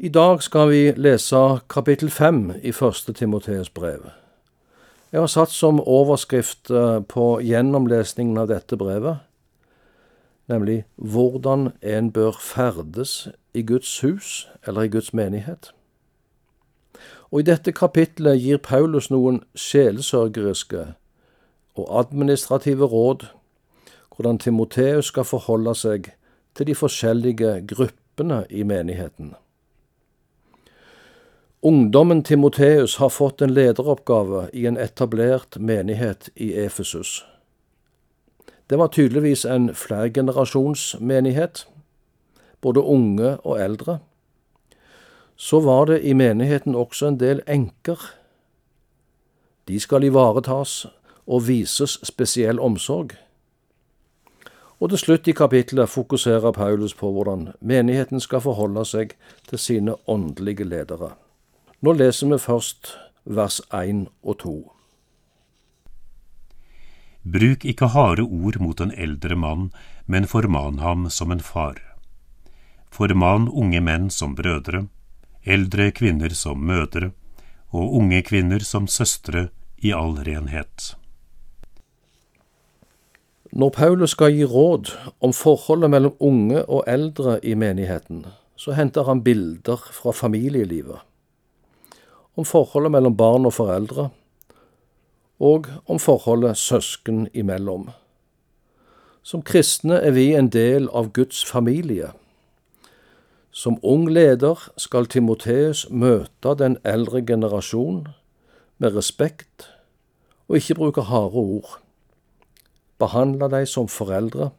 I dag skal vi lese kapittel fem i første Timoteus brev. Jeg har satt som overskrift eh, på gjennomlesningen av dette brevet, nemlig hvordan en bør ferdes i Guds hus eller i Guds menighet. Og I dette kapitlet gir Paulus noen sjelesørgeriske og administrative råd hvordan Timoteus skal forholde seg til de forskjellige gruppene i menigheten. Ungdommen Timoteus har fått en lederoppgave i en etablert menighet i Efesus. Det var tydeligvis en flergenerasjonsmenighet, både unge og eldre. Så var det i menigheten også en del enker. De skal ivaretas og vises spesiell omsorg. Og til slutt i kapittelet fokuserer Paulus på hvordan menigheten skal forholde seg til sine åndelige ledere. Nå leser vi først vers 1 og 2. Bruk ikke harde ord mot en eldre mann, men forman ham som en far. Forman unge menn som brødre, eldre kvinner som mødre, og unge kvinner som søstre i all renhet. Når Paulus skal gi råd om forholdet mellom unge og eldre i menigheten, så henter han bilder fra familielivet om forholdet mellom barn og foreldre, og om forholdet søsken imellom. Som kristne er vi en del av Guds familie. Som ung leder skal Timoteus møte den eldre generasjon med respekt og ikke bruke harde ord. Behandle dem som foreldre,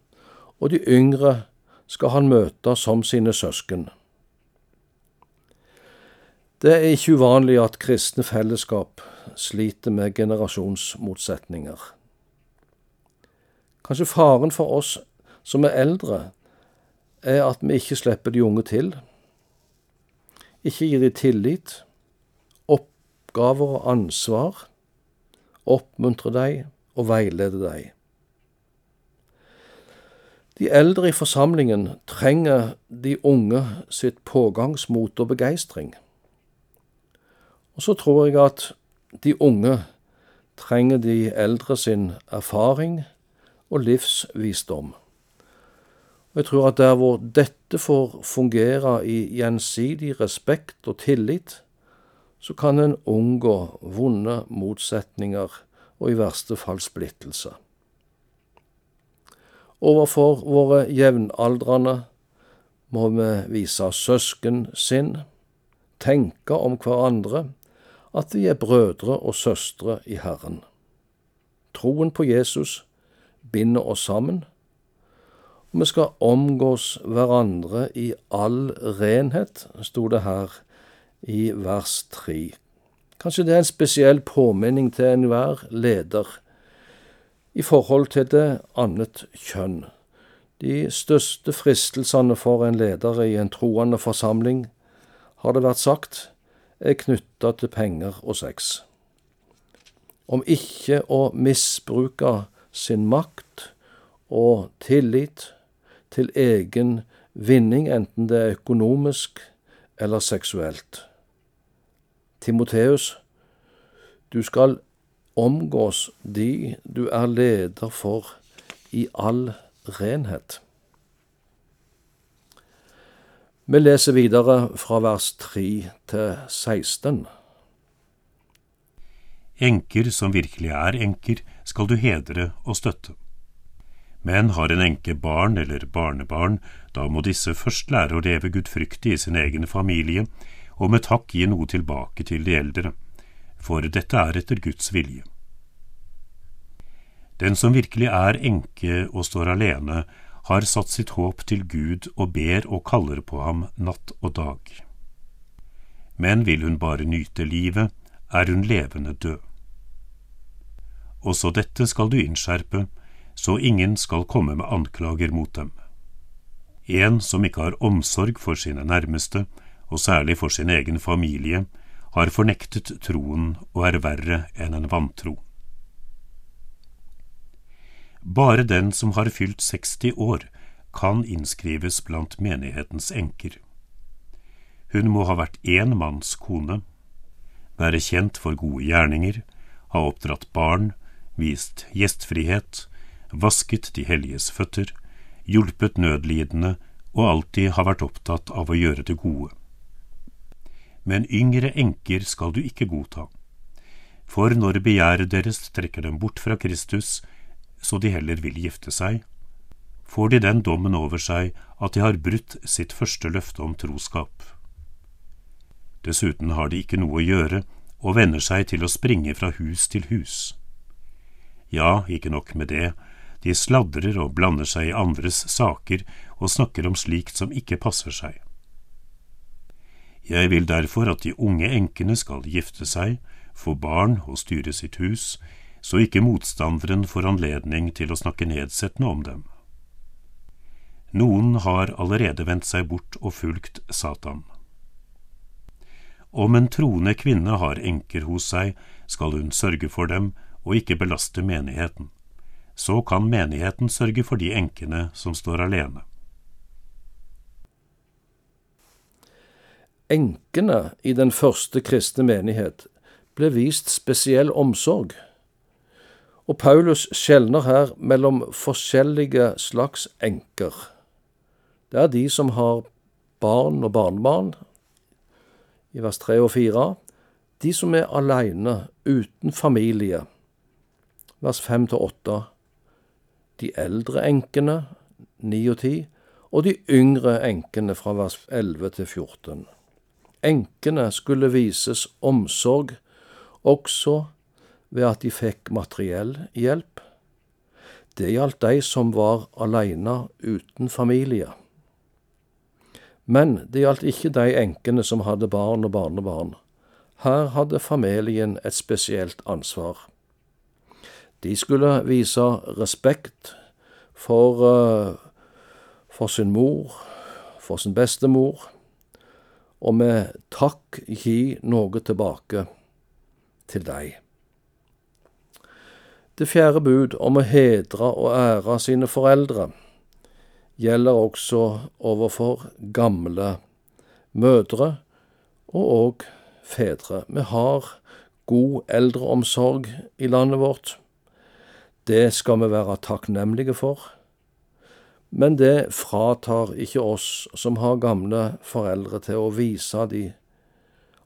og de yngre skal han møte som sine søsken. Det er ikke uvanlig at kristne fellesskap sliter med generasjonsmotsetninger. Kanskje faren for oss som er eldre, er at vi ikke slipper de unge til, ikke gir de tillit, oppgaver og ansvar, oppmuntrer dem og veileder dem. De eldre i forsamlingen trenger de unge sitt pågangsmot og begeistring. Og så tror jeg at de unge trenger de eldre sin erfaring og livsvisdom. Og jeg tror at der hvor dette får fungere i gjensidig respekt og tillit, så kan en unngå vonde motsetninger og i verste fall splittelse. Overfor våre jevnaldrende må vi vise søskensinn, tenke om hverandre, at vi er brødre og søstre i Herren. Troen på Jesus binder oss sammen, og vi skal omgås hverandre i all renhet, sto det her i vers tre. Kanskje det er en spesiell påminning til enhver leder i forhold til det annet kjønn. De største fristelsene for en leder i en troende forsamling, har det vært sagt, er knytta til penger og sex. Om ikke å misbruke sin makt og tillit til egen vinning, enten det er økonomisk eller seksuelt. Timoteus, du skal omgås de du er leder for i all renhet. Vi leser videre fra vers 3 til 16. Enker som virkelig er enker, skal du hedre og støtte. Men har en enke barn eller barnebarn, da må disse først lære å leve gudfryktig i sin egen familie, og med takk gi noe tilbake til de eldre, for dette er etter Guds vilje. Den som virkelig er enke og står alene, har satt sitt håp til Gud og ber og kaller på ham natt og dag. Men vil hun bare nyte livet, er hun levende død. Også dette skal du innskjerpe, så ingen skal komme med anklager mot dem. En som ikke har omsorg for sine nærmeste, og særlig for sin egen familie, har fornektet troen og er verre enn en vantro. Bare den som har fylt 60 år, kan innskrives blant menighetens enker. Hun må ha vært én manns kone, være kjent for gode gjerninger, ha oppdratt barn, vist gjestfrihet, vasket de helliges føtter, hjulpet nødlidende og alltid ha vært opptatt av å gjøre det gode. Men yngre enker skal du ikke godta, for når begjæret deres trekker dem bort fra Kristus, så de heller vil gifte seg, får de den dommen over seg at de har brutt sitt første løfte om troskap. Dessuten har de ikke noe å gjøre og venner seg til å springe fra hus til hus. Ja, ikke nok med det, de sladrer og blander seg i andres saker og snakker om slikt som ikke passer seg. Jeg vil derfor at de unge enkene skal gifte seg, få barn og styre sitt hus, så ikke motstanderen får anledning til å snakke nedsettende om dem. Noen har allerede vendt seg bort og fulgt Satan. Om en troende kvinne har enker hos seg, skal hun sørge for dem og ikke belaste menigheten. Så kan menigheten sørge for de enkene som står alene. Enkene i den første kristne menighet ble vist spesiell omsorg. Og Paulus skjelner her mellom forskjellige slags enker. Det er de som har barn og barnebarn, i vers 3 og 4. De som er aleine, uten familie, vers 5 til 8. De eldre enkene, 9 og 10, og de yngre enkene fra vers 11 til 14. Enkene skulle vises omsorg også ved at de fikk materiell hjelp. Det gjaldt de som var aleine uten familie. Men det gjaldt ikke de enkene som hadde barn og barnebarn. Her hadde familien et spesielt ansvar. De skulle vise respekt for, uh, for sin mor, for sin bestemor, og med takk gi noe tilbake til deg. Det fjerde bud om å hedre og ære sine foreldre gjelder også overfor gamle mødre og òg fedre. Vi har god eldreomsorg i landet vårt. Det skal vi være takknemlige for. Men det fratar ikke oss som har gamle foreldre, til å vise de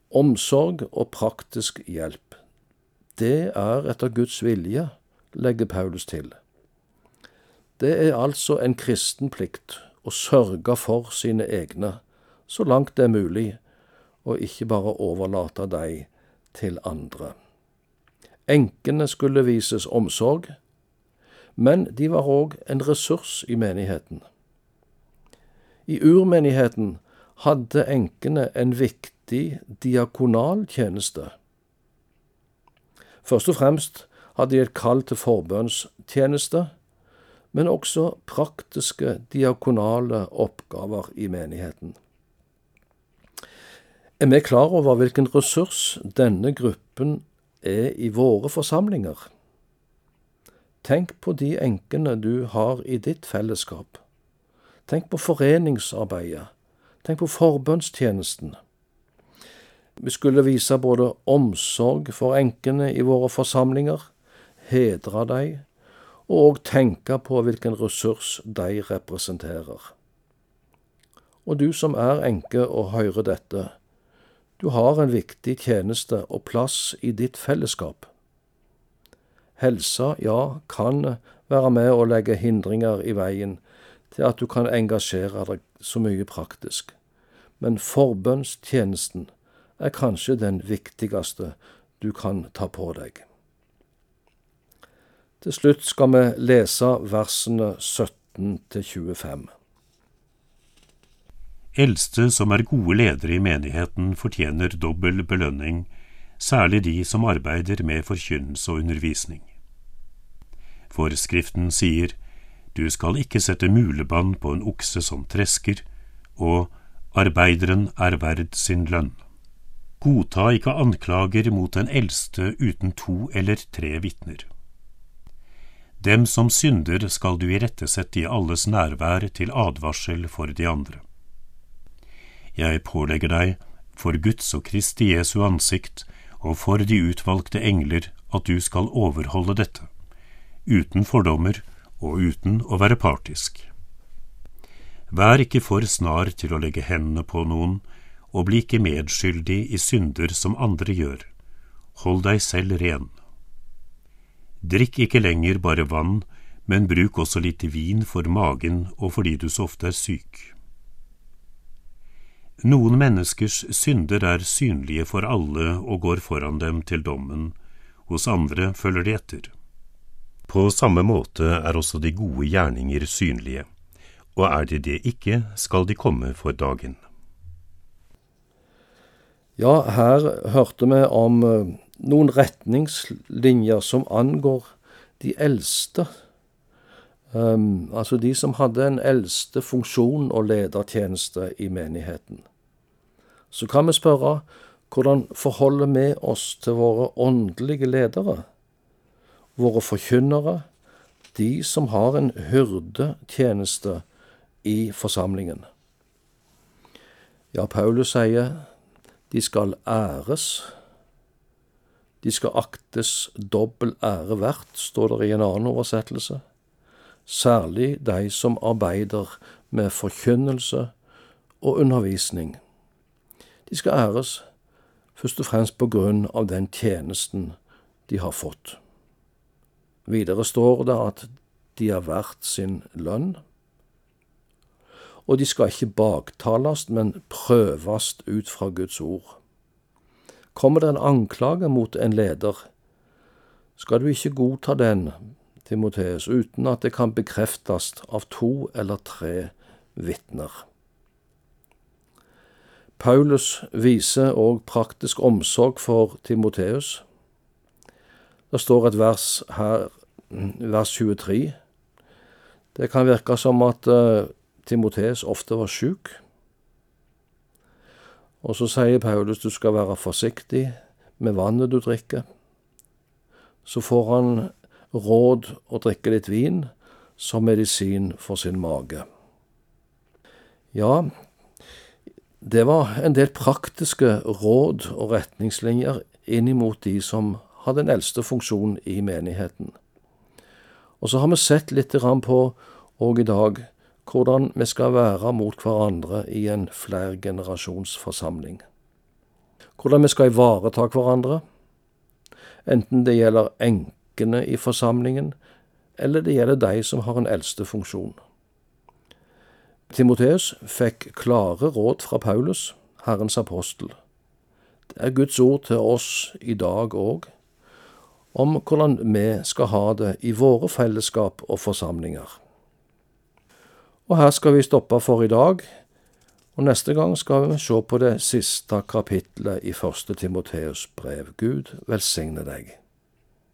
omsorg og praktisk hjelp. Det er etter Guds vilje, legger Paulus til. Det er altså en kristen plikt å sørge for sine egne, så langt det er mulig, og ikke bare overlate dem til andre. Enkene skulle vises omsorg, men de var òg en ressurs i menigheten. I urmenigheten hadde enkene en viktig diakonal tjeneste. Først og fremst hadde de et kall til forbønnstjeneste, men også praktiske diakonale oppgaver i menigheten. Er vi klar over hvilken ressurs denne gruppen er i våre forsamlinger? Tenk på de enkene du har i ditt fellesskap. Tenk på foreningsarbeidet. Tenk på forbønnstjenesten. Vi skulle vise både omsorg for enkene i våre forsamlinger, hedre dem, og tenke på hvilken ressurs de representerer. Og du som er enke og hører dette, du har en viktig tjeneste og plass i ditt fellesskap. Helsa, ja, kan være med å legge hindringer i veien til at du kan engasjere deg så mye praktisk, men forbønnstjenesten er kanskje den viktigste du kan ta på deg. Til slutt skal vi lese versene 17 til 25. Eldste som er gode ledere i menigheten, fortjener dobbel belønning, særlig de som arbeider med forkynnelse og undervisning. Forskriften sier du skal ikke sette mulebånd på en okse som tresker, og arbeideren er verd sin lønn. Godta ikke anklager mot den eldste uten to eller tre vitner. Dem som synder skal du irettesette i alles nærvær til advarsel for de andre. Jeg pålegger deg, for Guds og Kristi Jesu ansikt, og for de utvalgte engler, at du skal overholde dette, uten fordommer og uten å være partisk. Vær ikke for snar til å legge hendene på noen, og bli ikke medskyldig i synder som andre gjør. Hold deg selv ren. Drikk ikke lenger bare vann, men bruk også litt vin for magen og fordi du så ofte er syk. Noen menneskers synder er synlige for alle og går foran dem til dommen, hos andre følger de etter. På samme måte er også de gode gjerninger synlige, og er de det ikke, skal de komme for dagen. Ja, her hørte vi om eh, noen retningslinjer som angår de eldste. Um, altså de som hadde en eldste funksjon og ledertjeneste i menigheten. Så kan vi spørre hvordan forholder vi oss til våre åndelige ledere, våre forkynnere, de som har en hyrdetjeneste i forsamlingen? Ja, Paulus sier de skal æres. De skal aktes dobbel ære verdt, står det i en annen oversettelse. Særlig de som arbeider med forkynnelse og undervisning. De skal æres først og fremst på grunn av den tjenesten de har fått. Videre står det at de er verdt sin lønn. Og de skal ikke baktales, men prøves ut fra Guds ord. Kommer det en anklage mot en leder, skal du ikke godta den, Timoteus, uten at det kan bekreftes av to eller tre vitner. Paulus viser òg praktisk omsorg for Timoteus. Det står et vers her, vers 23. Det kan virke som at uh, Timoteus ofte var sjuk. Og så sier Paulus du skal være forsiktig med vannet du drikker. Så får han råd å drikke litt vin som medisin for sin mage. Ja, det var en del praktiske råd og retningslinjer inn imot de som hadde den eldste funksjonen i menigheten. Og så har vi sett litt på òg i dag hvordan vi skal være mot hverandre i en flergenerasjonsforsamling. Hvordan vi skal ivareta hverandre, enten det gjelder enkene i forsamlingen, eller det gjelder de som har en eldste funksjon. Timoteus fikk klare råd fra Paulus, Herrens apostel. Det er Guds ord til oss i dag òg, om hvordan vi skal ha det i våre fellesskap og forsamlinger. Og her skal vi stoppe for i dag, og neste gang skal vi se på det siste kapitlet i første Timoteus brev. Gud velsigne deg.